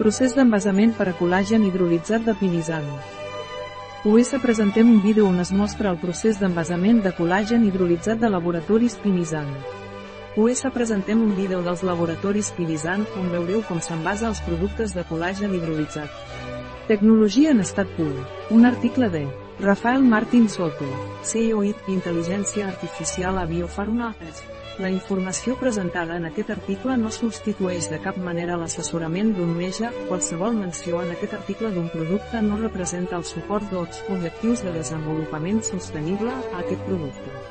Procés d'envasament per a col·làgen hidrolitzat de pinisan. US presentem un vídeo on es mostra el procés d'envasament de col·làgen hidrolitzat de laboratoris Pinisan. US presentem un vídeo dels laboratoris Pinisan on veureu com s'envasa els productes de col·làgen hidrolitzat. Tecnologia en estat pur. Un article de Rafael Martín Soto, CEO IT, Intel·ligència Artificial a Biofarma. La informació presentada en aquest article no substitueix de cap manera l'assessorament d'un metge, qualsevol menció en aquest article d'un producte no representa el suport dels objectius de desenvolupament sostenible a aquest producte.